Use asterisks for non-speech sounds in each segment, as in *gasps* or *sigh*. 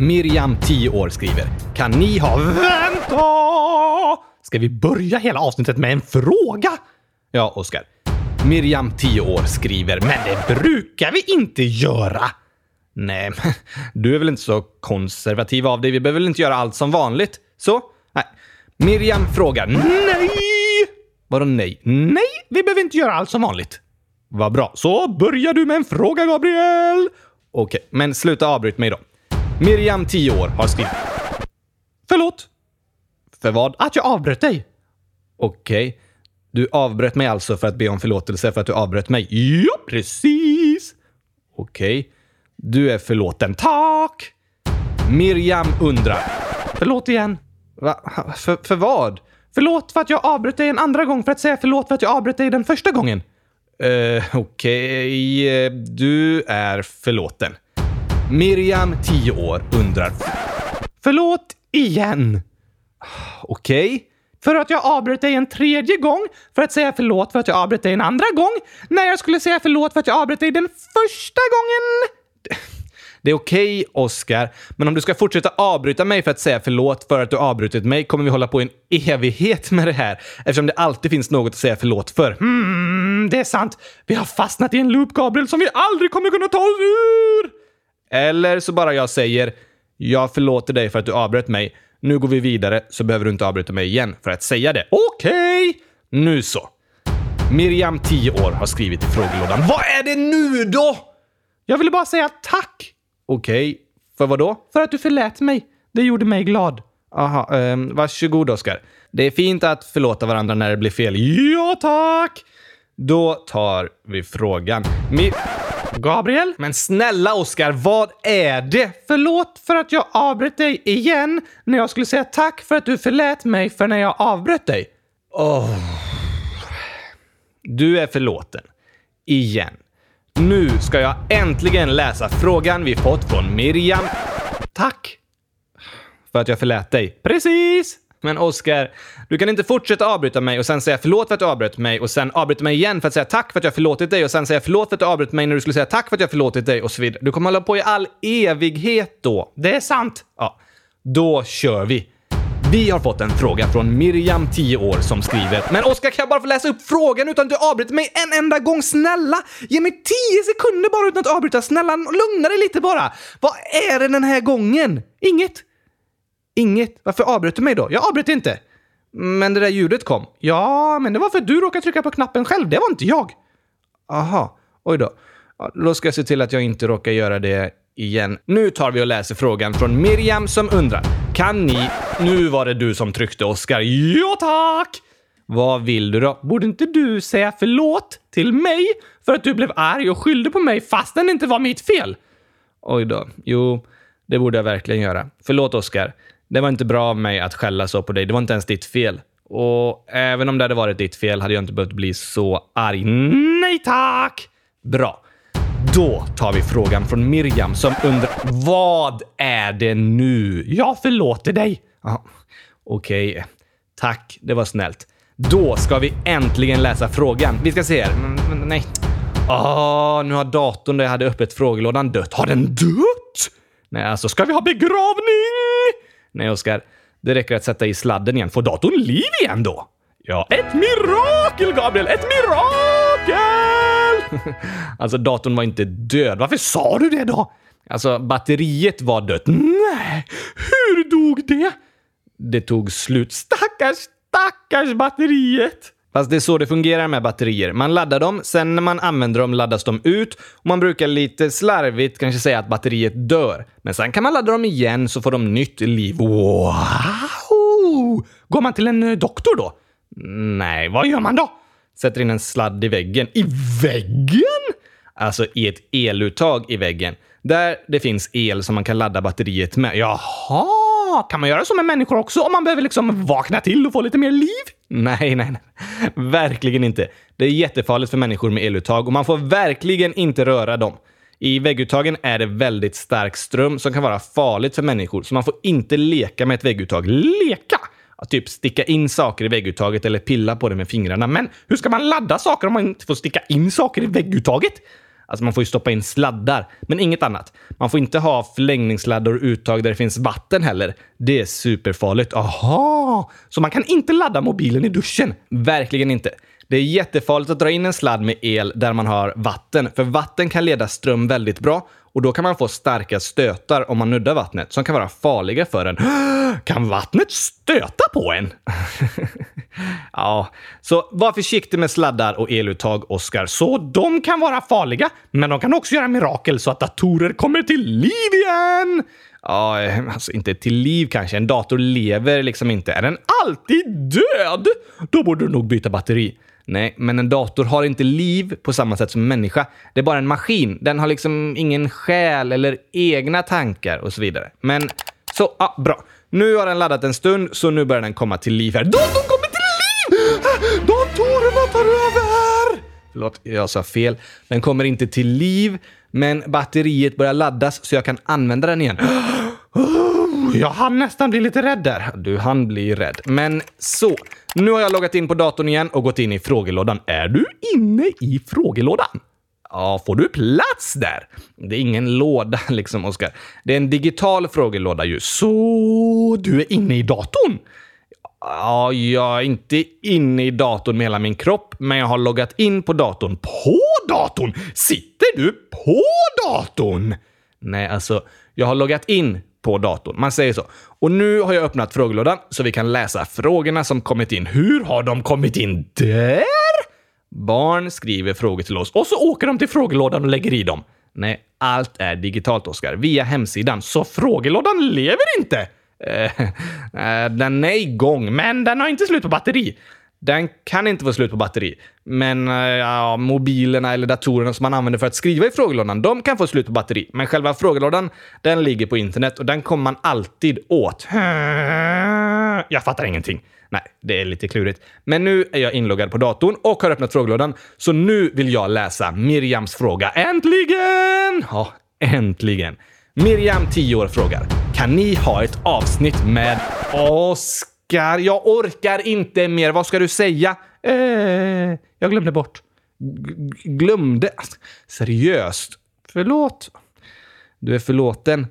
Miriam, 10 år, skriver Kan ni ha... Vänta! Ska vi börja hela avsnittet med en fråga? Ja, Oskar. Miriam, 10 år, skriver Men det brukar vi inte göra! Nej, men du är väl inte så konservativ av dig. Vi behöver väl inte göra allt som vanligt? Så? Nej. Miriam frågar Nej! Vadå nej? Nej, vi behöver inte göra allt som vanligt. Vad bra. Så börjar du med en fråga, Gabriel. Okej, men sluta avbryt mig då. Miriam, 10 år, har skrivit. Förlåt? För vad? Att jag avbröt dig. Okej. Du avbröt mig alltså för att be om förlåtelse för att du avbröt mig? Ja, precis. Okej. Du är förlåten. Tack! Miriam undrar. Förlåt igen. Va? För, för vad? Förlåt för att jag avbröt dig en andra gång för att säga förlåt för att jag avbröt dig den första gången. Uh, Okej, okay. du är förlåten. Miriam, 10 år, undrar. Förlåt igen. Okej. Okay. För att jag avbröt dig en tredje gång för att säga förlåt för att jag avbröt dig en andra gång när jag skulle säga förlåt för att jag avbröt dig den första gången. Det är okej, okay, Oscar, men om du ska fortsätta avbryta mig för att säga förlåt för att du avbrutit mig kommer vi hålla på en evighet med det här eftersom det alltid finns något att säga förlåt för. Hmm, det är sant. Vi har fastnat i en loop, Gabriel, som vi aldrig kommer kunna ta oss ur! Eller så bara jag säger “Jag förlåter dig för att du avbröt mig. Nu går vi vidare så behöver du inte avbryta mig igen för att säga det.” Okej! Okay. Nu så. Miriam, 10 år, har skrivit i frågelådan. Vad är det nu då? Jag ville bara säga tack. Okej. Okay. För vad då? För att du förlät mig. Det gjorde mig glad. Aha, eh, varsågod Oskar. Det är fint att förlåta varandra när det blir fel. Ja, tack! Då tar vi frågan. Mi Gabriel? Men snälla Oskar, vad är det? Förlåt för att jag avbröt dig igen när jag skulle säga tack för att du förlät mig för när jag avbröt dig. Oh. Du är förlåten. Igen. Nu ska jag äntligen läsa frågan vi fått från Miriam. Tack! För att jag förlät dig. Precis! Men Oskar, du kan inte fortsätta avbryta mig och sen säga förlåt för att du avbröt mig och sen avbryta mig igen för att säga tack för att jag förlåtit dig och sen säga förlåt för att du avbröt mig när du skulle säga tack för att jag förlåtit dig och så vidare. Du kommer hålla på i all evighet då. Det är sant. Ja, då kör vi. Vi har fått en fråga från Miriam, 10 år, som skriver “Men Oskar, kan jag bara få läsa upp frågan utan att du avbryter mig en enda gång? Snälla! Ge mig 10 sekunder bara utan att avbryta. Snälla, lugna dig lite bara. Vad är det den här gången? Inget. Inget? Varför avbröt du mig då? Jag avbröt inte. Men det där ljudet kom. Ja, men det var för att du råkade trycka på knappen själv. Det var inte jag. Aha. Oj då. Ja, då ska jag se till att jag inte råkar göra det igen. Nu tar vi och läser frågan från Miriam som undrar. Kan ni... Nu var det du som tryckte, Oskar. Ja, tack! Vad vill du då? Borde inte du säga förlåt till mig för att du blev arg och skyllde på mig fastän det inte var mitt fel? Oj då. Jo, det borde jag verkligen göra. Förlåt, Oskar. Det var inte bra av mig att skälla så på dig. Det var inte ens ditt fel. Och även om det hade varit ditt fel hade jag inte behövt bli så arg. Nej tack! Bra. Då tar vi frågan från Miriam som undrar Vad är det nu? Jag förlåter dig. Okej. Okay. Tack, det var snällt. Då ska vi äntligen läsa frågan. Vi ska se här. Mm, mm, nej. Åh, nu har datorn där jag hade öppet frågelådan dött. Har den dött? Nej, alltså ska vi ha begravning? Nej, Oskar. Det räcker att sätta i sladden igen. Får datorn liv igen då? Ja, ett mirakel, Gabriel! Ett mirakel! *laughs* alltså, datorn var inte död. Varför sa du det då? Alltså, batteriet var dött. Nej, hur dog det? Det tog slut. Stackars, stackars batteriet! Fast det är så det fungerar med batterier. Man laddar dem, sen när man använder dem laddas de ut och man brukar lite slarvigt kanske säga att batteriet dör. Men sen kan man ladda dem igen så får de nytt liv. Wow! Går man till en eh, doktor då? Nej, vad gör man då? Sätter in en sladd i väggen. I väggen? Alltså i ett eluttag i väggen. Där det finns el som man kan ladda batteriet med. Jaha, kan man göra så med människor också om man behöver liksom vakna till och få lite mer liv? Nej, nej, nej. Verkligen inte. Det är jättefarligt för människor med eluttag och man får verkligen inte röra dem. I vägguttagen är det väldigt stark ström som kan vara farligt för människor, så man får inte leka med ett vägguttag. Leka? Att typ sticka in saker i vägguttaget eller pilla på det med fingrarna. Men hur ska man ladda saker om man inte får sticka in saker i vägguttaget? Alltså man får ju stoppa in sladdar, men inget annat. Man får inte ha förlängningssladdar och uttag där det finns vatten heller. Det är superfarligt. Aha! Så man kan inte ladda mobilen i duschen? Verkligen inte. Det är jättefarligt att dra in en sladd med el där man har vatten, för vatten kan leda ström väldigt bra och då kan man få starka stötar om man nuddar vattnet som kan vara farliga för en. *gasps* Kan vattnet stöta på en? *laughs* ja, så var försiktig med sladdar och eluttag, Oskar. Så de kan vara farliga, men de kan också göra mirakel så att datorer kommer till liv igen! Ja, eh, alltså inte till liv kanske. En dator lever liksom inte. Är den alltid död? Då borde du nog byta batteri. Nej, men en dator har inte liv på samma sätt som en människa. Det är bara en maskin. Den har liksom ingen själ eller egna tankar och så vidare. Men så, ja, bra. Nu har den laddat en stund, så nu börjar den komma till liv här. Datorn kommer till liv! Ah, datorerna tar över! Förlåt, jag sa fel. Den kommer inte till liv, men batteriet börjar laddas så jag kan använda den igen. *gasps* Ah! Mm. Jag hann nästan bli lite rädd där. Du hann bli rädd. Men så. Nu har jag loggat in på datorn igen och gått in i frågelådan. Är du inne i frågelådan? Ja, får du plats där? Det är ingen låda *laughs* liksom, Oskar. Det är en digital frågelåda ju. Så du är inne i datorn? Ja, jag är inte inne i datorn med hela min kropp, men jag har loggat in på datorn. På datorn? Sitter du på datorn? Nej, alltså, jag har loggat in på datorn. Man säger så. Och nu har jag öppnat frågelådan så vi kan läsa frågorna som kommit in. Hur har de kommit in där? Barn skriver frågor till oss och så åker de till frågelådan och lägger i dem. Nej, allt är digitalt, Oskar. Via hemsidan. Så frågelådan lever inte! Eh, *laughs* eh den är igång, men den har inte slut på batteri. Den kan inte få slut på batteri. Men eh, ja, mobilerna eller datorerna som man använder för att skriva i frågelådan, de kan få slut på batteri. Men själva frågelådan, den ligger på internet och den kommer man alltid åt. *laughs* Jag fattar ingenting. Nej, det är lite klurigt. Men nu är jag inloggad på datorn och har öppnat frågelådan, så nu vill jag läsa Miriams fråga. Äntligen! Ja, äntligen. Miriam, 10 år, frågar. Kan ni ha ett avsnitt med Oskar? Jag orkar inte mer. Vad ska du säga? Eh, jag glömde bort. G glömde? Alltså, seriöst? Förlåt? Du är förlåten.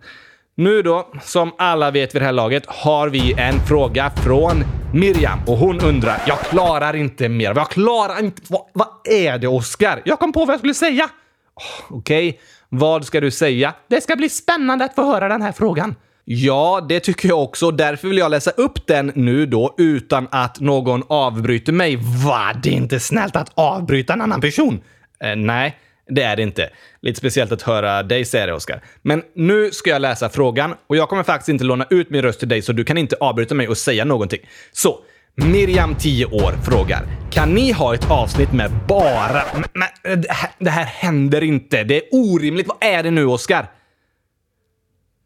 Nu då, som alla vet vid det här laget, har vi en fråga från Miriam och hon undrar, jag klarar inte mer. Jag klarar inte... Vad, vad är det, Oskar? Jag kom på vad jag skulle säga. Oh, Okej, okay. vad ska du säga? Det ska bli spännande att få höra den här frågan. Ja, det tycker jag också. Därför vill jag läsa upp den nu då utan att någon avbryter mig. Va? Det är inte snällt att avbryta en annan person. Eh, nej, det är det inte. Lite speciellt att höra dig säga det, Oskar. Men nu ska jag läsa frågan och jag kommer faktiskt inte låna ut min röst till dig så du kan inte avbryta mig och säga någonting. Så, Miriam, 10 år, frågar. Kan ni ha ett avsnitt med bara... Men, men det, här, det här händer inte. Det är orimligt. Vad är det nu, Oskar?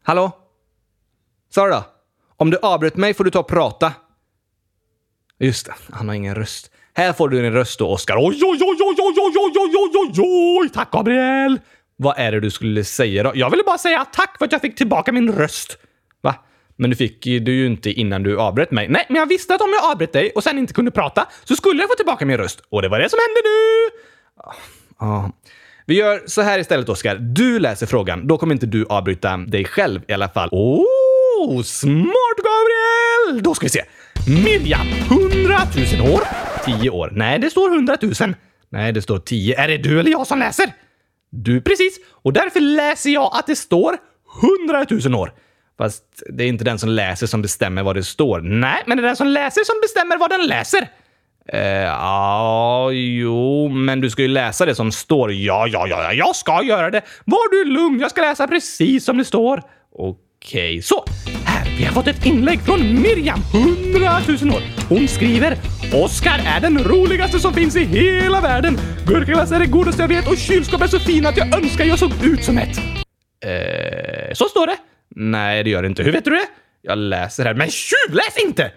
Hallå? Sara? Om du avbryter mig får du ta och prata. Just det, han har ingen röst. Här får du din röst då, Oskar. Oj, oj, oj, oj, oj, oj, oj, oj, oj, oj, oj! Tack, Gabriel! Vad är det du skulle säga då? Jag ville bara säga tack för att jag fick tillbaka min röst. Va? Men du fick du ju inte innan du avbröt mig. Nej, men jag visste att om jag avbröt dig och sen inte kunde prata så skulle jag få tillbaka min röst. Och det var det som hände nu! Ah, ah. Vi gör så här istället, Oskar. Du läser frågan. Då kommer inte du avbryta dig själv i alla fall. Oh, smart Gabriel! Då ska vi se. Miriam, 100 000 år. 10 år. Nej, det står 100 000. Nej, det står 10. Är det du eller jag som läser? Du precis. Och därför läser jag att det står 100 000 år. Fast det är inte den som läser som bestämmer vad det står. Nej, men det är den som läser som bestämmer vad den läser. Eh, ja, jo, men du ska ju läsa det som står. Ja, ja, ja, jag ska göra det. Var du lugn, jag ska läsa precis som det står. Okej, okay. så. Här, vi har fått ett inlägg från Miriam, 100 000 år. Hon skriver Oskar är den roligaste som finns i hela världen. Gurkaglass är det godaste jag vet och kylskåp är så fina att jag önskar jag såg ut som ett. Eh, så står det. Nej, det gör det inte. Hur vet du det? Jag läser här. Men tjuvläs inte!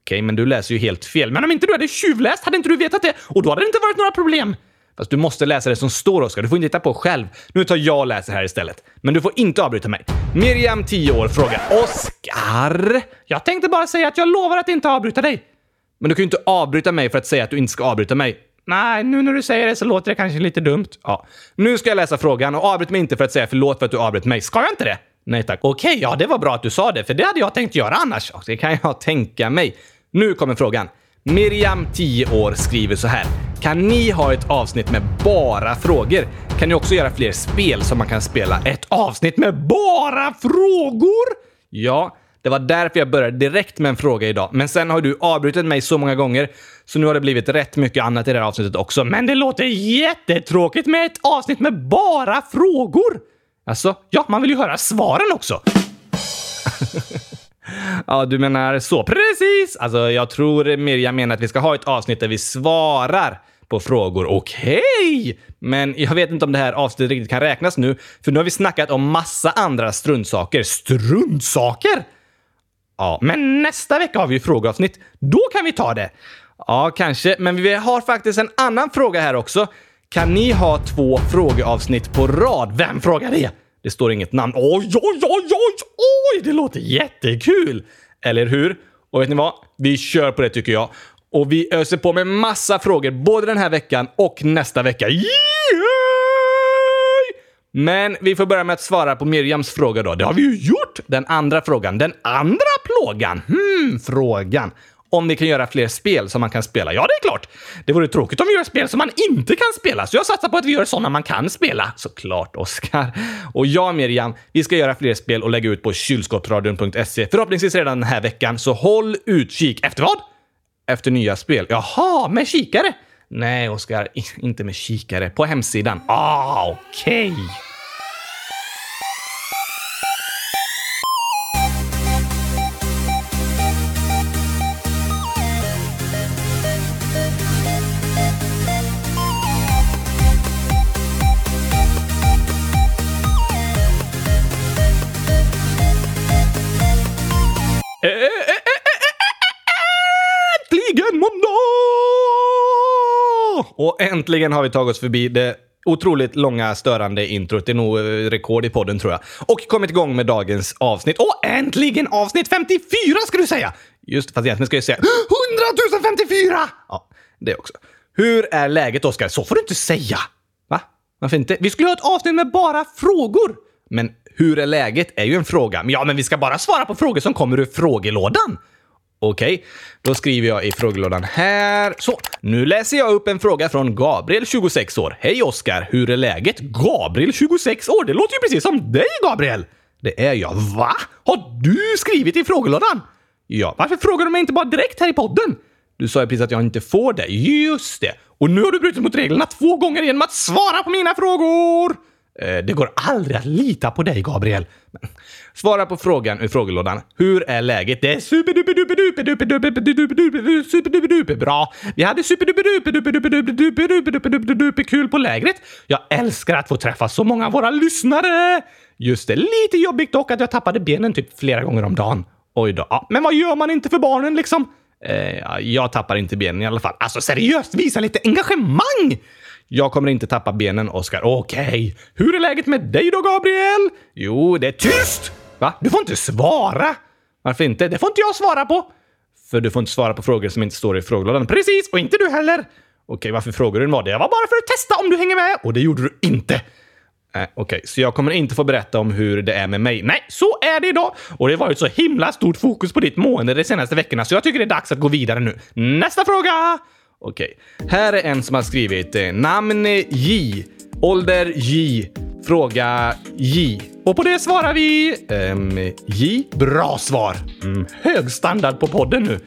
Okej, men du läser ju helt fel. Men om inte du hade tjuvläst hade inte du vetat det och då hade det inte varit några problem. Fast du måste läsa det som står, Oskar. Du får inte hitta på själv. Nu tar jag och läser här istället. Men du får inte avbryta mig. Miriam, 10 år, frågar Oskar. Jag tänkte bara säga att jag lovar att inte avbryta dig. Men du kan ju inte avbryta mig för att säga att du inte ska avbryta mig. Nej, nu när du säger det så låter det kanske lite dumt. Ja. Nu ska jag läsa frågan och avbryt mig inte för att säga förlåt för att du avbröt mig. Ska jag inte det? Nej tack. Okej, ja det var bra att du sa det, för det hade jag tänkt göra annars. Det kan jag tänka mig. Nu kommer frågan. Miriam, 10 år, skriver så här. Kan ni ha ett avsnitt med bara frågor? Kan ni också göra fler spel som man kan spela? Ett avsnitt med bara frågor? Ja, det var därför jag började direkt med en fråga idag. Men sen har du avbrutit mig så många gånger så nu har det blivit rätt mycket annat i det här avsnittet också. Men det låter jättetråkigt med ett avsnitt med bara frågor! Alltså, ja, man vill ju höra svaren också. *laughs* ja, du menar så. Precis! Alltså, jag tror Miriam menar att vi ska ha ett avsnitt där vi svarar på frågor. Okej! Okay. Men jag vet inte om det här avsnittet riktigt kan räknas nu, för nu har vi snackat om massa andra struntsaker. Struntsaker? Ja, men nästa vecka har vi ju frågeavsnitt. Då kan vi ta det. Ja, kanske, men vi har faktiskt en annan fråga här också. Kan ni ha två frågeavsnitt på rad? Vem frågar det? Det står inget namn. Oj, oj, oj, oj, oj! Det låter jättekul! Eller hur? Och vet ni vad? Vi kör på det tycker jag. Och vi öser på med massa frågor både den här veckan och nästa vecka. Yay! Men vi får börja med att svara på Miriams fråga då. Det har vi ju gjort! Den andra frågan. Den andra plågan. Hmm, frågan om ni kan göra fler spel som man kan spela. Ja, det är klart! Det vore tråkigt om vi gör spel som man inte kan spela, så jag satsar på att vi gör sådana man kan spela. Såklart, Oskar. Och jag, Miriam, vi ska göra fler spel och lägga ut på kylskåpsradion.se. Förhoppningsvis redan den här veckan, så håll utkik. Efter vad? Efter nya spel. Jaha, med kikare? Nej, Oskar, inte med kikare. På hemsidan. Ah, okej. Okay. Eh, eh, eh, äntligen måndag! Och äntligen har vi tagit oss förbi det otroligt långa störande introt. Det är nog rekord i podden tror jag. Och kommit igång med dagens avsnitt. Och äntligen avsnitt 54 ska du säga! Just fast egentligen ska jag säga 100 054! Ja, det också. Hur är läget Oskar? Så får du inte säga! Va? Varför inte? Vi skulle ha ett avsnitt med bara frågor! Men hur är läget är ju en fråga. Ja, men vi ska bara svara på frågor som kommer ur frågelådan. Okej, okay. då skriver jag i frågelådan här. Så, nu läser jag upp en fråga från Gabriel, 26 år. Hej Oskar, hur är läget? Gabriel, 26 år? Det låter ju precis som dig, Gabriel! Det är jag. Va? Har du skrivit i frågelådan? Ja, varför frågar du mig inte bara direkt här i podden? Du sa ju precis att jag inte får det. Just det! Och nu har du brutit mot reglerna två gånger genom att svara på mina frågor! Eh, det går aldrig att lita på dig, Gabriel. Svara på frågan ur frågelådan. Hur är läget? Det är superduper bra. Vi hade superduper kul på lägret. Jag älskar att få träffa så många av våra lyssnare. Just det, lite jobbigt dock att jag tappade benen typ flera gånger om dagen. Oj då. Ja, men vad gör man inte för barnen liksom? Eh, jag tappar inte benen i alla fall. Alltså seriöst, visa lite engagemang! Jag kommer inte tappa benen, Oskar. Okej. Okay. Hur är läget med dig då, Gabriel? Jo, det är tyst! Va? Du får inte svara! Varför inte? Det får inte jag svara på! För du får inte svara på frågor som inte står i frågelådan. Precis! Och inte du heller! Okej, varför frågar du vad det? var bara för att testa om du hänger med! Och det gjorde du inte! Äh, Okej, okay, så jag kommer inte få berätta om hur det är med mig. Nej, så är det idag! Och det har varit så himla stort fokus på ditt mående de senaste veckorna, så jag tycker det är dags att gå vidare nu. Nästa fråga! Okej. Okay. Här är en som har skrivit eh, namn J, ålder J, fråga J. Och på det svarar vi Ehm, J. Bra svar! Mm, hög standard på podden nu.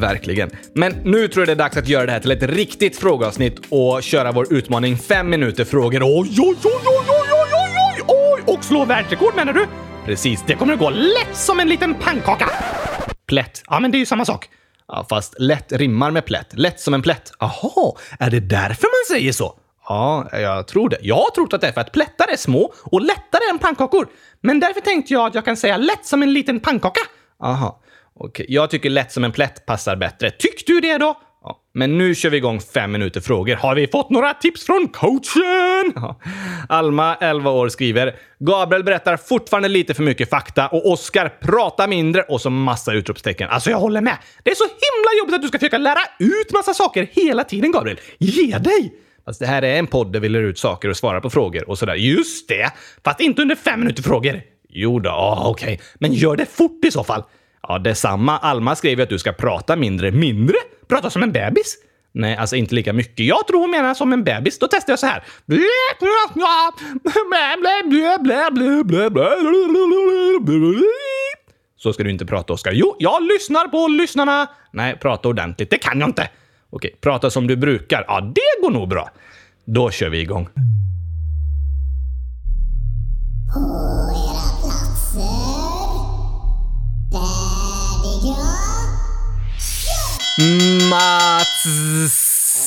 Verkligen. Men nu tror jag det är dags att göra det här till ett riktigt frågeavsnitt och köra vår utmaning 5 minuter frågor. Oj, oj, oj, oj, oj, oj, oj, oj! Och slå världsrekord menar du? Precis, det kommer att gå lätt som en liten pannkaka. Plätt. Ja, men det är ju samma sak. Ja, fast lätt rimmar med plätt. Lätt som en plätt. Aha, är det därför man säger så? Ja, jag tror det. Jag har trott att det är för att plättar är små och lättare än pannkakor. Men därför tänkte jag att jag kan säga lätt som en liten pannkaka. Aha, okej. Okay. Jag tycker lätt som en plätt passar bättre. Tycker du det då? Ja, men nu kör vi igång fem minuter frågor. Har vi fått några tips från coachen? Ja. Alma, 11 år, skriver Gabriel berättar fortfarande lite för mycket fakta och Oskar pratar mindre och så massa utropstecken. Alltså jag håller med. Det är så himla jobbigt att du ska försöka lära ut massa saker hela tiden, Gabriel. Ge dig! Fast det här är en podd där vi lär ut saker och svarar på frågor och sådär. Just det! Fast inte under fem minuter frågor. Jo då, ah, okej. Okay. Men gör det fort i så fall. Ja, detsamma. Alma skriver att du ska prata mindre. Mindre? Prata som en bebis? Nej, alltså inte lika mycket. Jag tror hon menar som en bebis. Då testar jag så här. Så ska du inte prata, Oskar. Jo, jag lyssnar på lyssnarna. Nej, prata ordentligt. Det kan jag inte. Okej, prata som du brukar. Ja, det går nog bra. Då kör vi igång. På まつ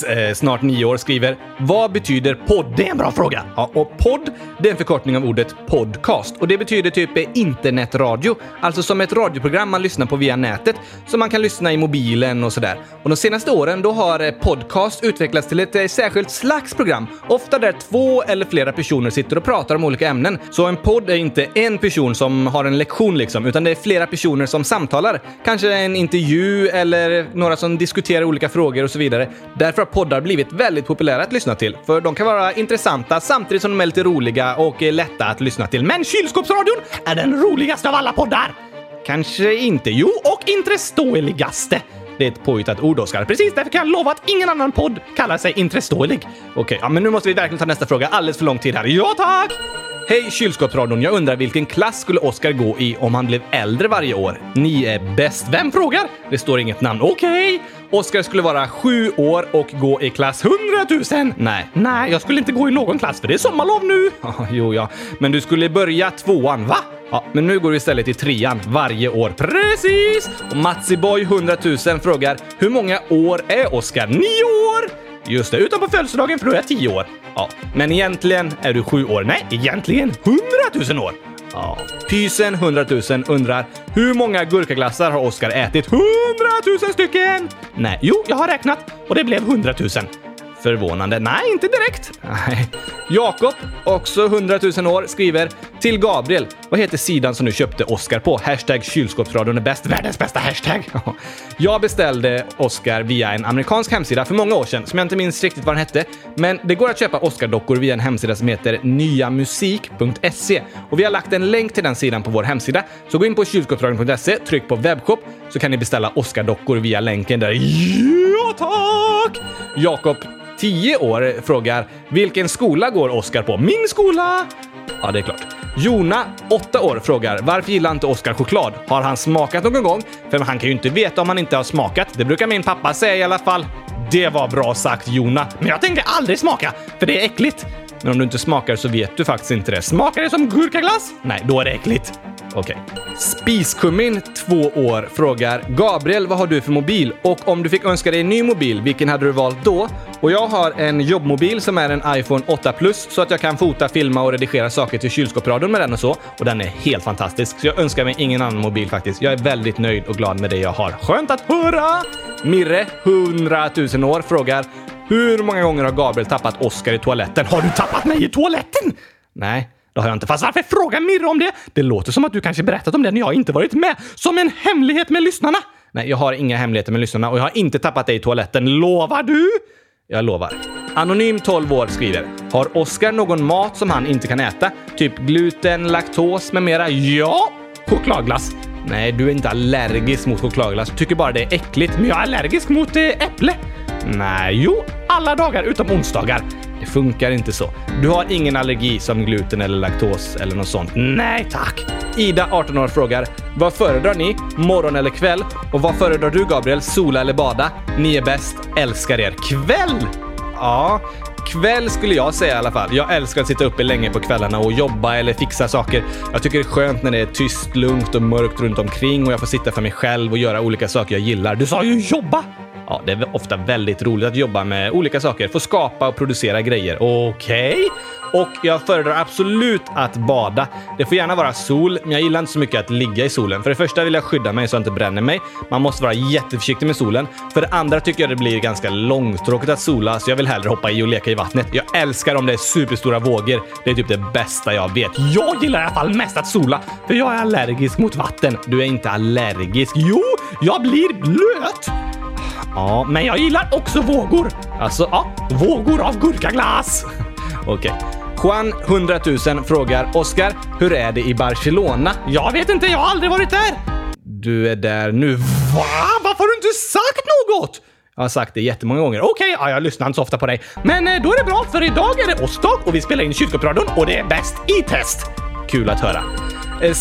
Eh, snart nio år, skriver “Vad betyder podd?” Det är en bra fråga. Ja, och podd, det är en förkortning av ordet podcast och det betyder typ internetradio, alltså som ett radioprogram man lyssnar på via nätet som man kan lyssna i mobilen och sådär. Och de senaste åren då har eh, podcast utvecklats till ett eh, särskilt slags program, ofta där två eller flera personer sitter och pratar om olika ämnen. Så en podd är inte en person som har en lektion liksom, utan det är flera personer som samtalar. Kanske en intervju eller några som diskuterar olika frågor och så vidare. Därför har poddar blivit väldigt populära att lyssna till, för de kan vara intressanta samtidigt som de är lite roliga och eh, lätta att lyssna till. Men Kylskåpsradion är den roligaste av alla poddar! Kanske inte. Jo, och intreståeligaste. Det är ett påhittat ord, Oskar. Precis därför kan jag lova att ingen annan podd kallar sig intreståelig. Okej, ja, men nu måste vi verkligen ta nästa fråga. Alldeles för lång tid här. Ja, tack! Hej kylskåpsradion! Jag undrar vilken klass skulle Oscar gå i om han blev äldre varje år? Ni är bäst. Vem frågar? Det står inget namn. Okej! Okay. Oskar skulle vara sju år och gå i klass 100 000. Nej, nej, jag skulle inte gå i någon klass för det är sommarlov nu. jo, ja, men du skulle börja tvåan, va? Ja, men nu går du istället i trean varje år. Precis! Och Matsiboy 100 000 frågar hur många år är Oskar? Nio år! Just det, utom på födelsedagen för då är jag tio år. Ja, men egentligen är du sju år. Nej, egentligen 100 000 år. Ja. Pysen 100 000 undrar hur många gurkaglassar har Oskar ätit? 100 000 stycken! Nej, jo, jag har räknat och det blev 100 000. Förvånande. Nej, inte direkt. Jakob, också 100 000 år, skriver till Gabriel. Vad heter sidan som du köpte Oscar på? Hashtag kylskåpsradion är bäst. Världens bästa hashtag! *laughs* jag beställde Oscar via en amerikansk hemsida för många år sedan som jag inte minns riktigt vad den hette. Men det går att köpa Oscar-dockor via en hemsida som heter nyamusik.se och vi har lagt en länk till den sidan på vår hemsida. Så gå in på kylskåpsradion.se, tryck på webbshop så kan ni beställa Oscar-dockor via länken där. Ja, tack! Jakob 10 år frågar “Vilken skola går Oskar på?” “Min skola!” Ja, det är klart. Jona, 8 år, frågar “Varför gillar inte Oskar choklad? Har han smakat någon gång? För han kan ju inte veta om han inte har smakat. Det brukar min pappa säga i alla fall.” Det var bra sagt Jona, men jag tänkte aldrig smaka, för det är äckligt. Men om du inte smakar så vet du faktiskt inte det. Smakar det som gurkaglass? Nej, då är det äckligt. Okej. Okay. Spiskummin, två år, frågar Gabriel, vad har du för mobil? Och om du fick önska dig en ny mobil, vilken hade du valt då? Och jag har en jobbmobil som är en iPhone 8 Plus så att jag kan fota, filma och redigera saker till kylskåpsradion med den och så. Och den är helt fantastisk. Så jag önskar mig ingen annan mobil faktiskt. Jag är väldigt nöjd och glad med det jag har. Skönt att höra! Mirre, 100 000 år, frågar hur många gånger har Gabriel tappat Oscar i toaletten? Har du tappat mig i toaletten? Nej, det har jag inte. Fast varför frågar Mirre om det? Det låter som att du kanske berättat om det när jag inte varit med. Som en hemlighet med lyssnarna. Nej, jag har inga hemligheter med lyssnarna och jag har inte tappat dig i toaletten. Lovar du? Jag lovar. Anonym 12 år skriver. Har Oskar någon mat som han inte kan äta? Typ gluten, laktos med mera? Ja! Chokladglass. Nej, du är inte allergisk mot chokladglass. Du tycker bara det är äckligt. Men jag är allergisk mot eh, äpple. Nej, jo, alla dagar utom onsdagar. Det funkar inte så. Du har ingen allergi som gluten eller laktos eller något sånt? Nej tack! Ida, 18 år, frågar Vad föredrar ni? Morgon eller kväll? Och vad föredrar du Gabriel? Sola eller bada? Ni är bäst. Älskar er. Kväll! Ja, kväll skulle jag säga i alla fall. Jag älskar att sitta uppe länge på kvällarna och jobba eller fixa saker. Jag tycker det är skönt när det är tyst, lugnt och mörkt runt omkring och jag får sitta för mig själv och göra olika saker jag gillar. Du sa ju jobba! Ja, det är ofta väldigt roligt att jobba med olika saker, få skapa och producera grejer. Okej? Okay. Och jag föredrar absolut att bada. Det får gärna vara sol, men jag gillar inte så mycket att ligga i solen. För det första vill jag skydda mig så jag inte bränner mig. Man måste vara jätteförsiktig med solen. För det andra tycker jag det blir ganska långtråkigt att sola, så jag vill hellre hoppa i och leka i vattnet. Jag älskar om det är superstora vågor. Det är typ det bästa jag vet. Jag gillar i alla fall mest att sola, för jag är allergisk mot vatten. Du är inte allergisk. Jo, jag blir blöt! Ja, men jag gillar också vågor. Alltså, ja, vågor av gurkaglass. *laughs* Okej. Okay. Juan 100 000 frågar Oscar, hur är det i Barcelona? Jag vet inte, jag har aldrig varit där. Du är där nu. Va? Varför har du inte sagt något? Jag har sagt det jättemånga gånger. Okej, okay, ja, jag lyssnar inte så ofta på dig. Men eh, då är det bra, för idag är det Ostdag och vi spelar in Kylskåpsradion och det är bäst i test. Kul att höra. Eh,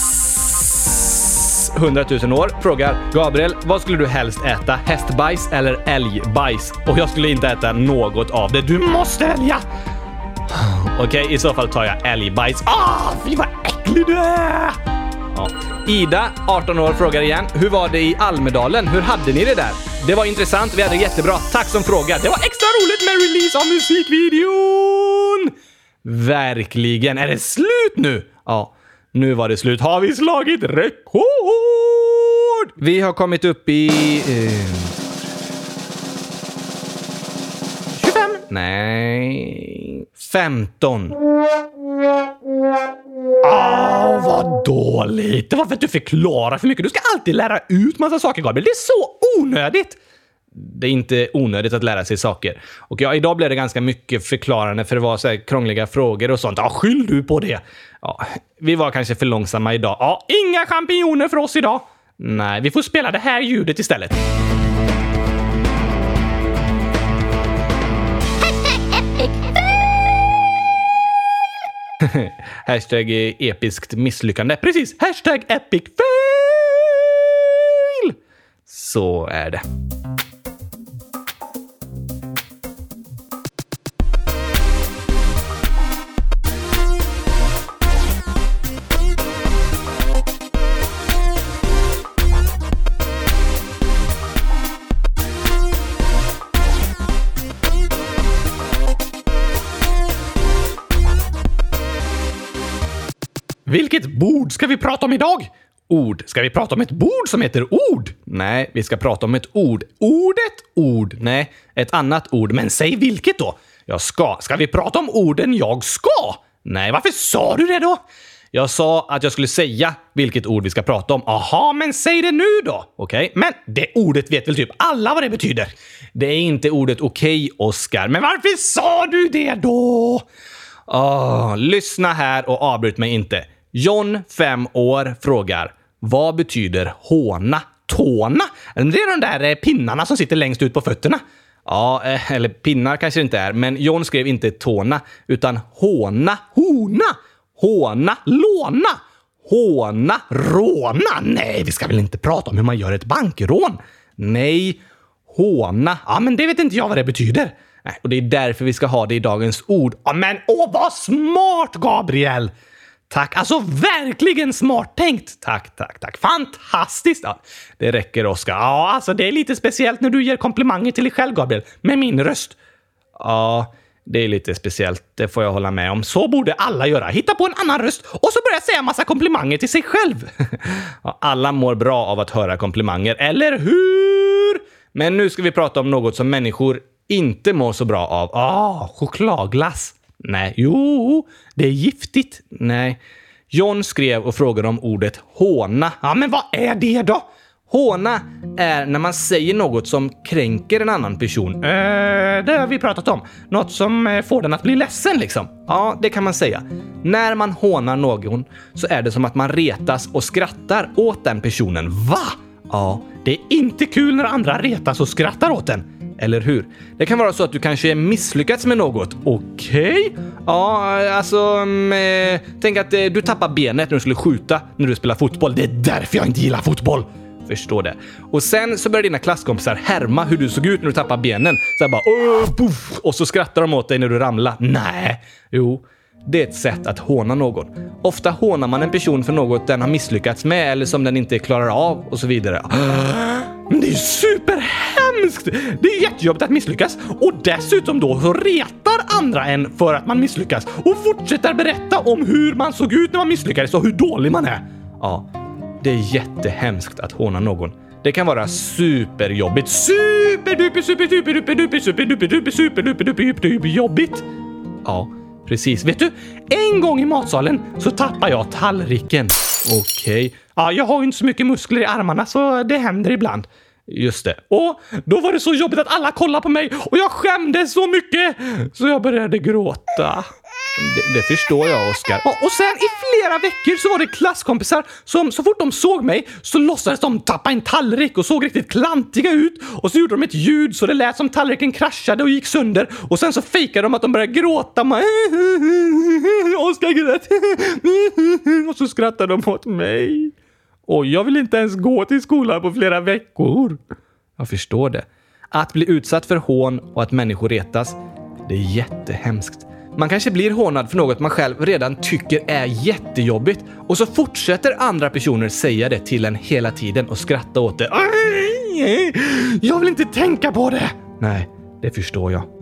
Eh, 100 000 år frågar Gabriel, vad skulle du helst äta? Hästbajs eller älgbajs? Och jag skulle inte äta något av det. Du måste välja! Okej, okay, i så fall tar jag älgbajs. Ah, fy vad äcklig du är! Ja. Ida, 18 år, frågar igen. Hur var det i Almedalen? Hur hade ni det där? Det var intressant, vi hade det jättebra. Tack som frågar. Det var extra roligt med release av musikvideon! Verkligen. Är det slut nu? Ja. Nu var det slut. Har vi slagit rekord? Vi har kommit upp i... Eh, 25? Nej... 15. Åh, oh, vad dåligt! Det var för att du förklarar för mycket. Du ska alltid lära ut massa saker, Gabriel. Det är så onödigt! det är inte onödigt att lära sig saker. Och ja, idag blev det ganska mycket förklarande för det var så krångliga frågor och sånt. Ja, skyll du på det! Ja, vi var kanske för långsamma idag. Ja, inga champinjoner för oss idag! Nej, vi får spela det här ljudet istället. *laughs* Hashtag episkt misslyckande. Precis! Hashtag epic fail! Så är det. Ska vi prata om idag? Ord. Ska vi prata om ett bord som heter ord? Nej, vi ska prata om ett ord. Ordet ord? Nej, ett annat ord. Men säg vilket då? Jag ska. Ska vi prata om orden jag ska? Nej, varför sa du det då? Jag sa att jag skulle säga vilket ord vi ska prata om. Aha, men säg det nu då! Okej, okay. men det ordet vet väl typ alla vad det betyder? Det är inte ordet okej, okay, Oscar. Men varför sa du det då? Oh, lyssna här och avbryt mig inte. John, 5 år, frågar Vad betyder håna? Tåna? Det är de där eh, pinnarna som sitter längst ut på fötterna. Ja, eh, eller pinnar kanske det inte är, men John skrev inte tåna, utan håna, hona, håna, låna, håna, råna. Nej, vi ska väl inte prata om hur man gör ett bankrån? Nej, håna. Ja, men det vet inte jag vad det betyder. Nej, och det är därför vi ska ha det i dagens ord. Ja, men åh, vad smart, Gabriel! Tack! Alltså verkligen smart tänkt! Tack, tack, tack. Fantastiskt! Ja, det räcker, Oskar. Ja, alltså det är lite speciellt när du ger komplimanger till dig själv, Gabriel. Med min röst. Ja, det är lite speciellt. Det får jag hålla med om. Så borde alla göra. Hitta på en annan röst och så börja säga massa komplimanger till sig själv. *laughs* Ja, alla mår bra av att höra komplimanger, eller hur? Men nu ska vi prata om något som människor inte mår så bra av. Ah, chokladglass. Nej. Jo, det är giftigt. Nej. John skrev och frågade om ordet håna. Ja, men vad är det då? Håna är när man säger något som kränker en annan person. Eh, det har vi pratat om. Något som eh, får den att bli ledsen liksom. Ja, det kan man säga. När man hånar någon så är det som att man retas och skrattar åt den personen. Va? Ja, det är inte kul när andra retas och skrattar åt en. Eller hur? Det kan vara så att du kanske misslyckats med något. Okej? Okay. Ja, alltså... Med, mm, eh, tänk att eh, du tappar benet när du skulle skjuta när du spelar fotboll. Det är därför jag inte gillar fotboll. Förstår det. Och sen så börjar dina klasskompisar härma hur du såg ut när du tappade benen. Så bara Åh, puff! Och så skrattar de åt dig när du ramlar. Nej. Jo. Det är ett sätt att håna någon. Ofta hånar man en person för något den har misslyckats med eller som den inte klarar av och så vidare. Men det är ju superhemskt! Det är jättejobbigt att misslyckas och dessutom då så retar andra en för att man misslyckas och fortsätter berätta om hur man såg ut när man misslyckades och hur dålig man är. Ja, det är jättehemskt att håna någon. Det kan vara superjobbigt. Superduper, super, duper, duper, duper, super, duper, duper, super, duper, duper, duper, duper, jobbigt. Ja, precis. Vet du, en gång i matsalen så tappade jag tallriken. Okej. Okay. Ja, jag har ju inte så mycket muskler i armarna så det händer ibland. Just det. Och då var det så jobbigt att alla kollade på mig och jag skämdes så mycket så jag började gråta. Det, det, förstår jag, Oskar. Och, och sen i flera veckor så var det klasskompisar som så fort de såg mig så låtsades de tappa en tallrik och såg riktigt klantiga ut. Och så gjorde de ett ljud så det lät som tallriken kraschade och gick sönder. Och sen så fejkade de att de började gråta. Oskar grät. *laughs* Och så skrattade de åt mig. Och jag vill inte ens gå till skolan på flera veckor. Jag förstår det. Att bli utsatt för hån och att människor retas, det är jättehemskt. Man kanske blir hånad för något man själv redan tycker är jättejobbigt och så fortsätter andra personer säga det till en hela tiden och skratta åt det. Jag vill inte tänka på det! Nej, det förstår jag.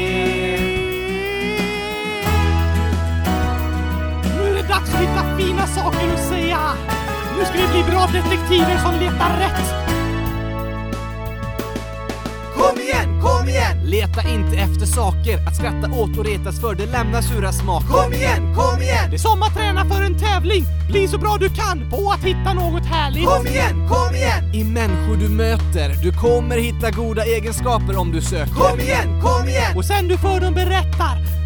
Dags att hitta fina saker att säga. Nu ska vi bli bra detektiver som letar rätt. Kom igen, kom igen! Leta inte efter saker att skratta åt och retas för, det lämnar sura smaker. Kom igen, kom igen! Det är som att träna för en tävling. Bli så bra du kan på att hitta något härligt. Kom igen, kom igen! I människor du möter, du kommer hitta goda egenskaper om du söker. Kom igen, kom igen! Och sen du för dem berättar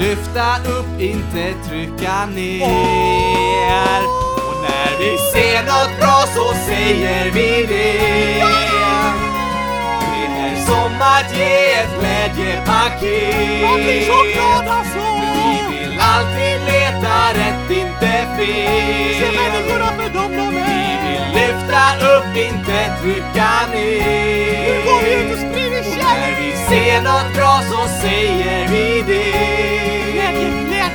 Lyfta upp, inte trycka ner. Och när vi ser något bra så säger vi det. Det är som att ge ett glädjepaket. Jag blir så glad alltså! Vi vill alltid leta rätt, inte fel. Se människorna för dem de är. Vi vill lyfta upp, inte trycka ner. Nu går vi ut och sprider när vi ser något bra så säger vi det.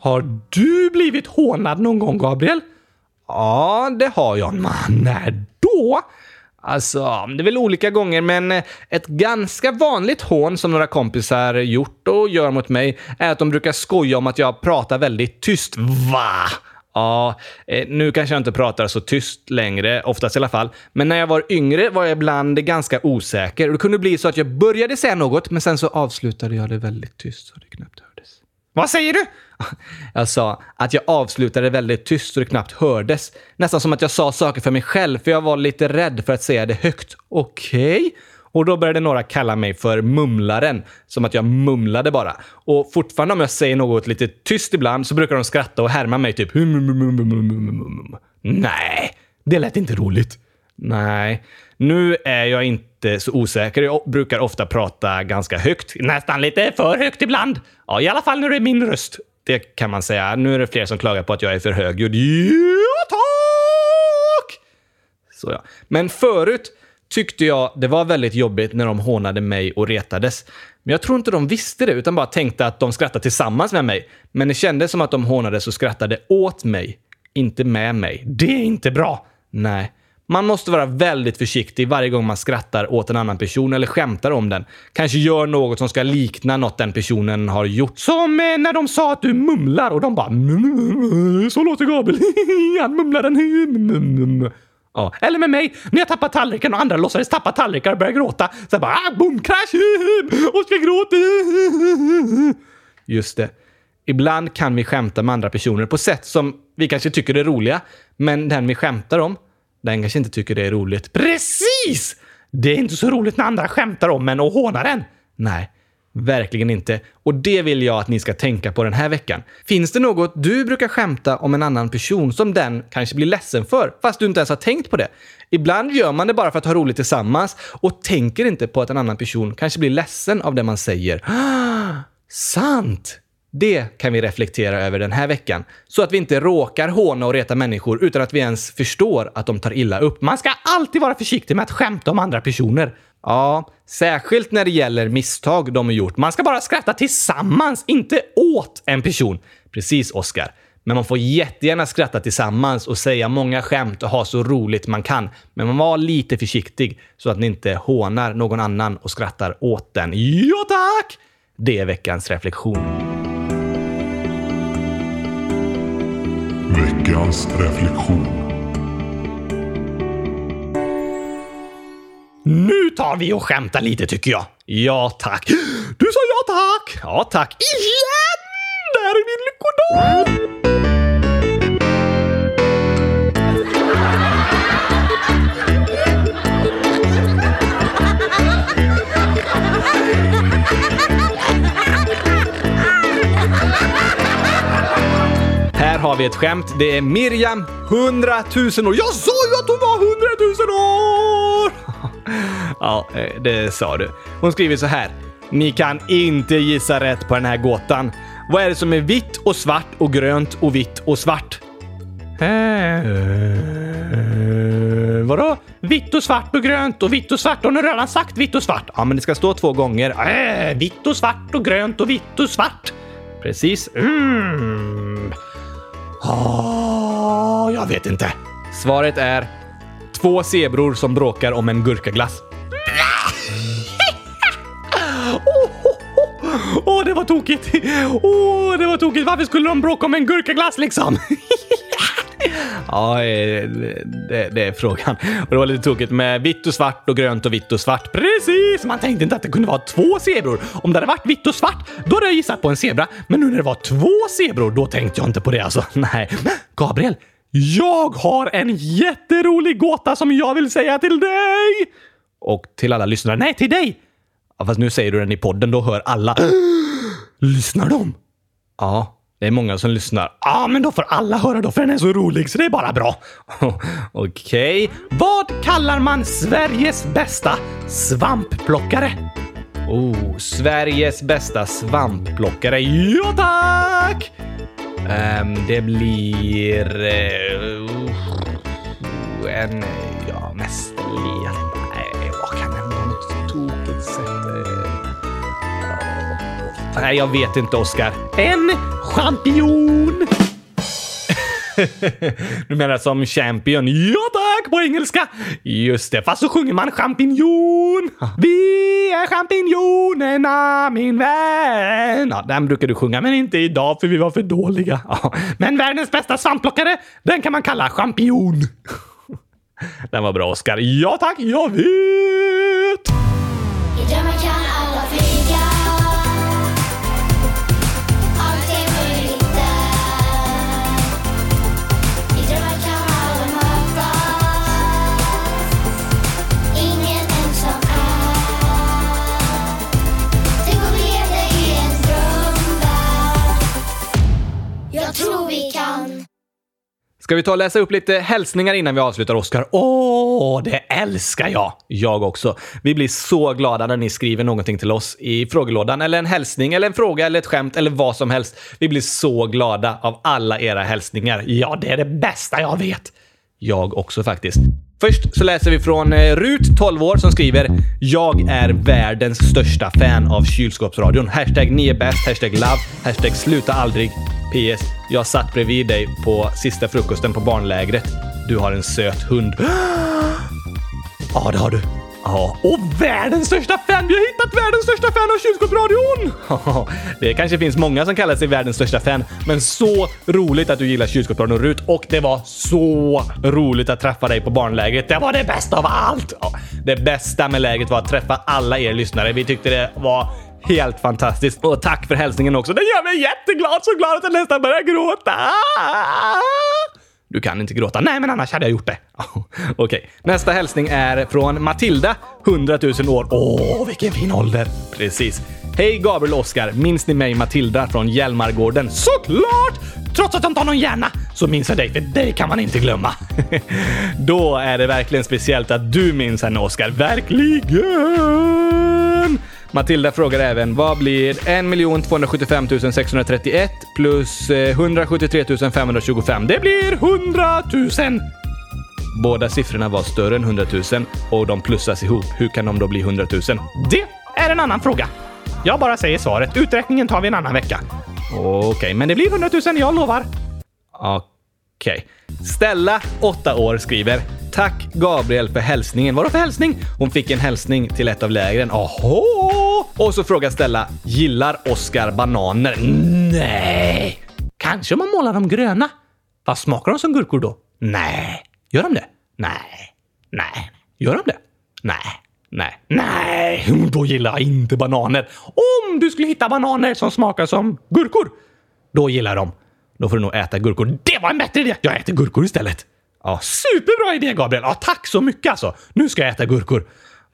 Har du blivit hånad någon gång, Gabriel? Ja, det har jag. Men när då? Alltså, det är väl olika gånger, men eh, ett ganska vanligt hån som några kompisar gjort och gör mot mig är att de brukar skoja om att jag pratar väldigt tyst. Va? Ja, eh, nu kanske jag inte pratar så tyst längre, oftast i alla fall. Men när jag var yngre var jag ibland ganska osäker. Och det kunde bli så att jag började säga något, men sen så avslutade jag det väldigt tyst så det knappt. Vad säger du? Jag sa att jag avslutade väldigt tyst så det knappt hördes. Nästan som att jag sa saker för mig själv, för jag var lite rädd för att säga det högt. Okej? Okay. Och då började några kalla mig för mumlaren, som att jag mumlade bara. Och fortfarande om jag säger något lite tyst ibland så brukar de skratta och härma mig typ Nej, det lät inte roligt. Nej, nu är jag inte så osäker. Jag brukar ofta prata ganska högt, nästan lite för högt ibland. Ja, i alla fall när det är min röst. Det kan man säga. Nu är det fler som klagar på att jag är för högljudd. Ja, tack! Så ja. Men förut tyckte jag det var väldigt jobbigt när de hånade mig och retades. Men jag tror inte de visste det, utan bara tänkte att de skrattade tillsammans med mig. Men det kändes som att de hånades och skrattade åt mig, inte med mig. Det är inte bra! Nej. Man måste vara väldigt försiktig varje gång man skrattar åt en annan person eller skämtar om den. Kanske gör något som ska likna något den personen har gjort. Som eh, när de sa att du mumlar och de bara mm, mm, mm, “Så låter Gabriel. *laughs* Han mumlar den.” *laughs* Ja. Eller med mig, när jag tappar tallriken och andra låtsades tappa tallrikar och börjar gråta. Så jag bara ah, boom, crash! *laughs* Oskar gråter! Just det. Ibland kan vi skämta med andra personer på sätt som vi kanske tycker är roliga, men den vi skämtar om, den kanske inte tycker det är roligt. Precis! Det är inte så roligt när andra skämtar om en och hånar en. Nej, Verkligen inte. Och det vill jag att ni ska tänka på den här veckan. Finns det något du brukar skämta om en annan person som den kanske blir ledsen för, fast du inte ens har tänkt på det? Ibland gör man det bara för att ha roligt tillsammans och tänker inte på att en annan person kanske blir ledsen av det man säger. *gasps* sant! Det kan vi reflektera över den här veckan, så att vi inte råkar håna och reta människor utan att vi ens förstår att de tar illa upp. Man ska alltid vara försiktig med att skämta om andra personer. Ja, särskilt när det gäller misstag de har gjort. Man ska bara skratta tillsammans, inte åt en person. Precis, Oscar. Men man får jättegärna skratta tillsammans och säga många skämt och ha så roligt man kan. Men man var lite försiktig så att ni inte hånar någon annan och skrattar åt den. Ja, tack! Det är veckans reflektion. Veckans reflektion. Nu tar vi och skämtar lite tycker jag. Ja tack. *gasps* Du sa ja tack. Ja tack. Igen! Det här är min lyckodag! Vi ett skämt. Det är Miriam, 100 000 år. Jag sa ju att hon var 100 000 år! *laughs* ja, eh, det sa du. Hon skriver så här. Ni kan inte gissa rätt på den här gåtan. Vad är det som är vitt och svart och grönt och vitt och svart? Eh, eh vadå? Vitt och svart och grönt och vitt och svart. Hon har redan sagt vitt och svart. Ja, men det ska stå två gånger. Eh, vitt och svart och grönt och vitt och svart. Precis. Mm. Oh, jag vet inte. Svaret är Två zebror som bråkar om en gurkaglass. Åh, oh, det var tokigt! Åh, oh, det var tokigt! Varför skulle de bråka om en gurkaglass liksom? *laughs* *laughs* ja, eh, det, det, är frågan. Och det var lite tokigt med vitt och svart och grönt och vitt och svart. Precis! Man tänkte inte att det kunde vara två zebror. Om det hade varit vitt och svart, då hade jag gissat på en zebra. Men nu när det var två zebror, då tänkte jag inte på det alltså. *laughs* Nej. Gabriel, jag har en jätterolig gåta som jag vill säga till dig! Och till alla lyssnare. Nej, till dig! Ja, fast nu säger du den i podden, då hör alla. *gasps* Lyssnar de? Ja, det är många som lyssnar. Ja, men då får alla höra då, för den är så rolig, så det är bara bra. *laughs* Okej. Okay. Vad kallar man Sveriges bästa svampplockare? Oh, Sveriges bästa svampplockare. Ja, tack! Um, det blir... Uh, en... Ja, mest. Nej, vad kan det vara? Något tokigt sätt? Nej, jag vet inte, Oskar. En champinjon! *laughs* du menar som champion? Ja, tack! på engelska. Just det, fast så sjunger man champinjon. *laughs* Vi är champinjonerna min vän. Ja, den brukar du sjunga, men inte idag för vi var för dåliga. *laughs* Ja, men världens bästa svampplockare, den kan man kalla champinjon. Den var bra, Oskar. Ja tack, jag vet! I drömmar kan alla flyga Ska vi ta och läsa upp lite hälsningar innan vi avslutar, Oskar? Åh, det älskar jag! Jag också. Vi blir så glada när ni skriver någonting till oss i frågelådan, eller en hälsning, eller en fråga, eller ett skämt, eller vad som helst. Vi blir så glada av alla era hälsningar. Ja, det är det bästa jag vet. Jag också faktiskt. Först så läser vi från eh, Rut, 12 år, som skriver “Jag är världens största fan av kylskåpsradion. Hashtag ni är bäst, hashtag love, hashtag sluta aldrig. PS. Jag satt bredvid dig på sista frukosten på barnlägret. Du har en söt hund.” *gasps* Ja, det har du. Ja, och världens största fan! Vi har hittat världens största fan av kylskåpsradion! det kanske finns många som kallar sig världens största fan, men så roligt att du gillar kylskåpsradion Rut och det var så roligt att träffa dig på barnlägret. Det var det bästa av allt! Ja, det bästa med lägret var att träffa alla er lyssnare. Vi tyckte det var helt fantastiskt. Och tack för hälsningen också. Den gör mig jätteglad, så glad att jag nästan börjar gråta. Du kan inte gråta. Nej, men annars hade jag gjort det. *laughs* Okej, nästa hälsning är från Matilda, 100 000 år. Åh, vilken fin ålder! Precis. Hej Gabriel och Oskar, minns ni mig Matilda från Hjälmargården? Såklart! Trots att jag inte har någon hjärna så minns jag dig, för dig kan man inte glömma. *laughs* Då är det verkligen speciellt att du minns henne Oskar. Verkligen! Matilda frågar även vad blir 1 275 631 plus eh, 173 525? Det blir 100 000! Båda siffrorna var större än 100 000 och de plussas ihop. Hur kan de då bli 100 000? Det är en annan fråga. Jag bara säger svaret. Uträkningen tar vi en annan vecka. Okej, okay, men det blir 100 000, jag lovar. Okej. Okej. Stella, 8 år, skriver Tack Gabriel för hälsningen. Vadå för hälsning? Hon fick en hälsning till ett av lägren. Oho! Och så frågar Stella, gillar Oskar bananer? Nej! Kanske om man målar dem gröna. Vad smakar de som gurkor då? Nej. Gör de det? Nej. Nej. Gör de det? Nej. Nej. Nej, *laughs* då gillar jag inte bananer. Om du skulle hitta bananer som smakar som gurkor, då gillar de. Då får du nog äta gurkor. Det var en bättre idé! Jag äter gurkor istället. Ja, superbra idé Gabriel! Ja, tack så mycket alltså. Nu ska jag äta gurkor.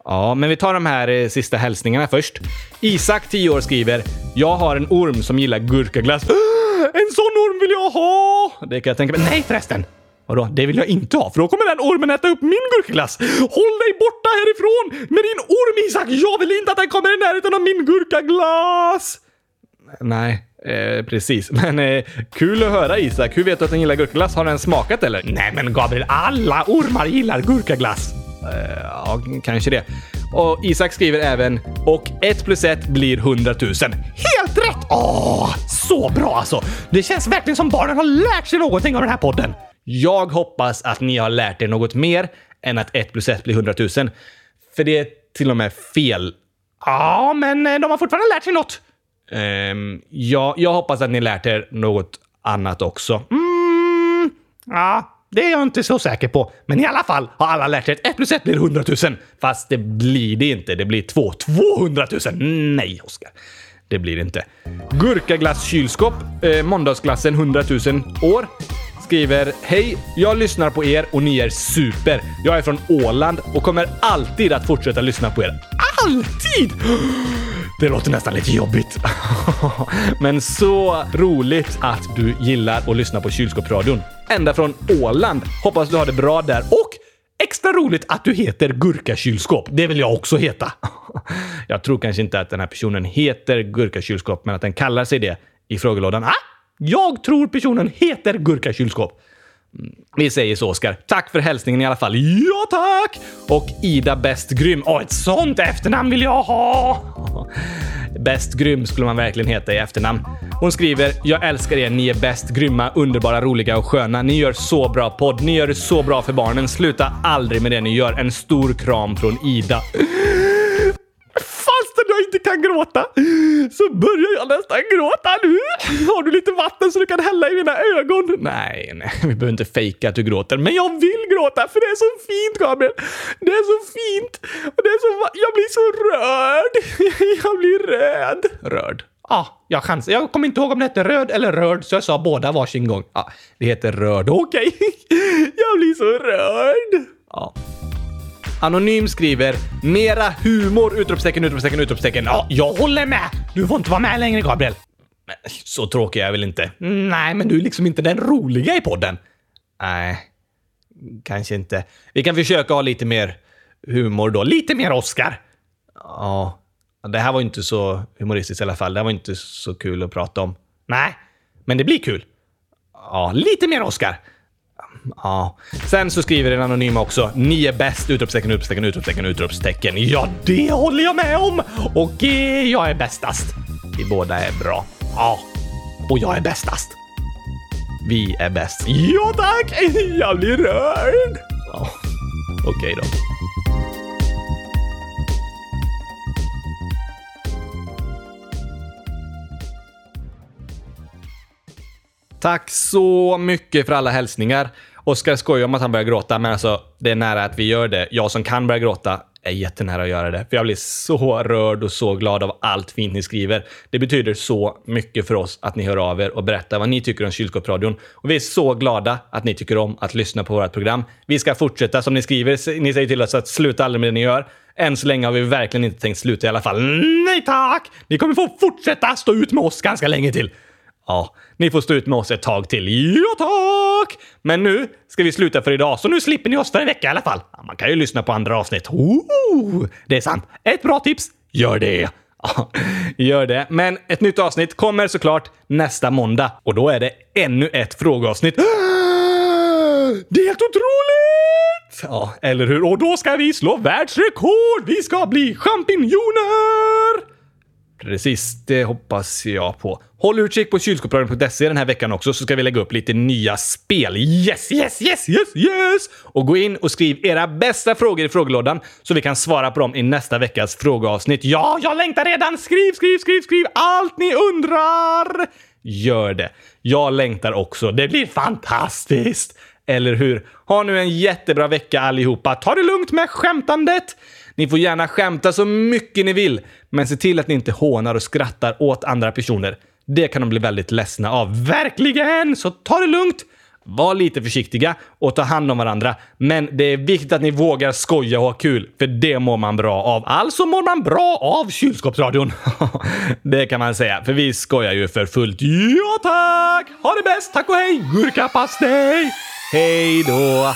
Ja, men vi tar de här eh, sista hälsningarna först. Isak, 10 år, skriver “Jag har en orm som gillar gurkaglass.” *gasps* En sån orm vill jag ha! Det kan jag tänka mig. Nej förresten! Vadå? Det vill jag inte ha, för då kommer den ormen äta upp min gurkaglass. Håll dig borta härifrån med din orm Isak! Jag vill inte att den kommer i närheten av min gurkaglass! Nej, eh, precis. *laughs* Men eh, kul att höra Isak. Hur vet du att den gillar gurkaglass? Har den smakat eller? Nej men Gabriel, alla ormar gillar gurkaglass. Eh, ja, kanske det. Och Isak skriver även “Och 1 plus 1 blir 100 000”. Helt rätt! Åh, så bra alltså! Det känns verkligen som barnen har lärt sig någonting av den här podden. Jag hoppas att ni har lärt er något mer än att 1 plus 1 blir 100 000. För det är till och med fel. Ja, men eh, de har fortfarande lärt sig något. Ehm, um, ja, jag hoppas att ni lärt er något annat också. Mm, ja, det är jag inte så säker på. Men i alla fall har alla lärt sig att 1 plus 1 blir 100 000. Fast det blir det inte. Det blir 2. 200 000! Nej, Oskar. Det blir det inte. Gurkaglass kylskåp, eh, måndagsglassen 100 000 år, skriver Hej, jag lyssnar på er och ni är super. Jag är från Åland och kommer alltid att fortsätta lyssna på er. Ah! Alltid! Det låter nästan lite jobbigt. *laughs* Men så roligt att du gillar att lyssna på kylskåpsradion. Ända från Åland. Hoppas du har det bra där. Och extra roligt att du heter Gurkakylskåp. Det vill jag också heta. *laughs* Jag tror kanske inte att den här personen heter Gurkakylskåp, men att den kallar sig det i frågelådan. Ah, jag tror personen heter Gurkakylskåp. Vi säger så, Oskar. Tack för hälsningen i alla fall. Ja, tack! Och Ida Bäst Grym. Åh, ett sånt efternamn vill jag ha! *laughs* Bäst grym skulle man verkligen heta i efternamn. Hon skriver “Jag älskar er, ni är bäst, grymma, underbara, roliga och sköna. Ni gör så bra podd, ni gör det så bra för barnen. Sluta aldrig med det ni gör. En stor kram från Ida.” Inte kan gråta så börjar jag nästan gråta nu. Har du lite vatten så du kan hälla i mina ögon? Nej, nej, vi behöver inte fejka att du gråter. Men jag vill gråta för det är så fint, Gabriel. Det är så fint. Och det är så jag blir så rörd. *laughs* Jag blir röd. Rörd. Ja, jag chansar. Jag kommer inte ihåg om det hette röd eller rörd, så jag sa båda varsin gång. Ja, det heter rörd. Okej. *laughs* Jag blir så rörd. Ja. Anonym skriver “Mera humor!” utropstecken, utropstecken, utropstecken. Ja, jag håller med! Du får inte vara med längre, Gabriel. Men, så tråkig är jag väl inte? Nej, men du är liksom inte den roliga i podden. Nej, kanske inte. Vi kan försöka ha lite mer humor då. Lite mer Oscar. Ja, det här var inte så humoristiskt i alla fall. Det här var inte så kul att prata om. Nej, men det blir kul. Ja, lite mer Oscar. Ja. Sen så skriver den anonyma också. Ni är bäst! Utropstecken, utropstecken, utropstecken, utropstecken. Ja, det håller jag med om! Och eh, jag är bästast. Vi båda är bra. Ja. Och jag är bästast. Vi är bäst. Ja, tack! *laughs* Jag blir rörd. Ja. Okej då. Tack så mycket för alla hälsningar. Oskar skojar om att han börjar gråta, men alltså det är nära att vi gör det. Jag som kan börja gråta är jättenära att göra det. För jag blir så rörd och så glad av allt fint ni skriver. Det betyder så mycket för oss att ni hör av er och berättar vad ni tycker om Kylskåpsradion. Och vi är så glada att ni tycker om att lyssna på vårt program. Vi ska fortsätta som ni skriver. Ni säger till oss att sluta aldrig med det ni gör. Än så länge har vi verkligen inte tänkt sluta i alla fall. Nej tack! Ni kommer få fortsätta stå ut med oss ganska länge till. Ja, ni får stå ut med oss ett tag till. Ja, tack! Men nu ska vi sluta för idag, så nu slipper ni oss för en vecka i alla fall. Ja, man kan ju lyssna på andra avsnitt. Oh, det är sant. Ett bra tips. Gör det! Ja, *laughs* gör det. Men ett nytt avsnitt kommer såklart nästa måndag och då är det ännu ett frågeavsnitt. *gasps* Det är helt otroligt! Ja, eller hur? Och då ska vi slå världsrekord! Vi ska bli champinjoner! Precis, det hoppas jag på. Håll utkik på kylskåpsradion.se den här veckan också så ska vi lägga upp lite nya spel. Yes, yes, yes, yes, yes! Och gå in och skriv era bästa frågor i frågelådan så vi kan svara på dem i nästa veckas frågeavsnitt. Ja, jag längtar redan! Skriv, skriv, skriv, skriv allt ni undrar! Gör det. Jag längtar också. Det blir fantastiskt! Eller hur? Ha nu en jättebra vecka allihopa. Ta det lugnt med skämtandet! Ni får gärna skämta så mycket ni vill, men se till att ni inte hånar och skrattar åt andra personer. Det kan de bli väldigt ledsna av. Verkligen! Så ta det lugnt! Var lite försiktiga och ta hand om varandra. Men det är viktigt att ni vågar skoja och ha kul, för det mår man bra av. Alltså mår man bra av kylskåpsradion. *laughs* det kan man säga, för vi skojar ju för fullt. Ja tack! Ha det bäst! Tack och hej! Gurkapastej! Hej då!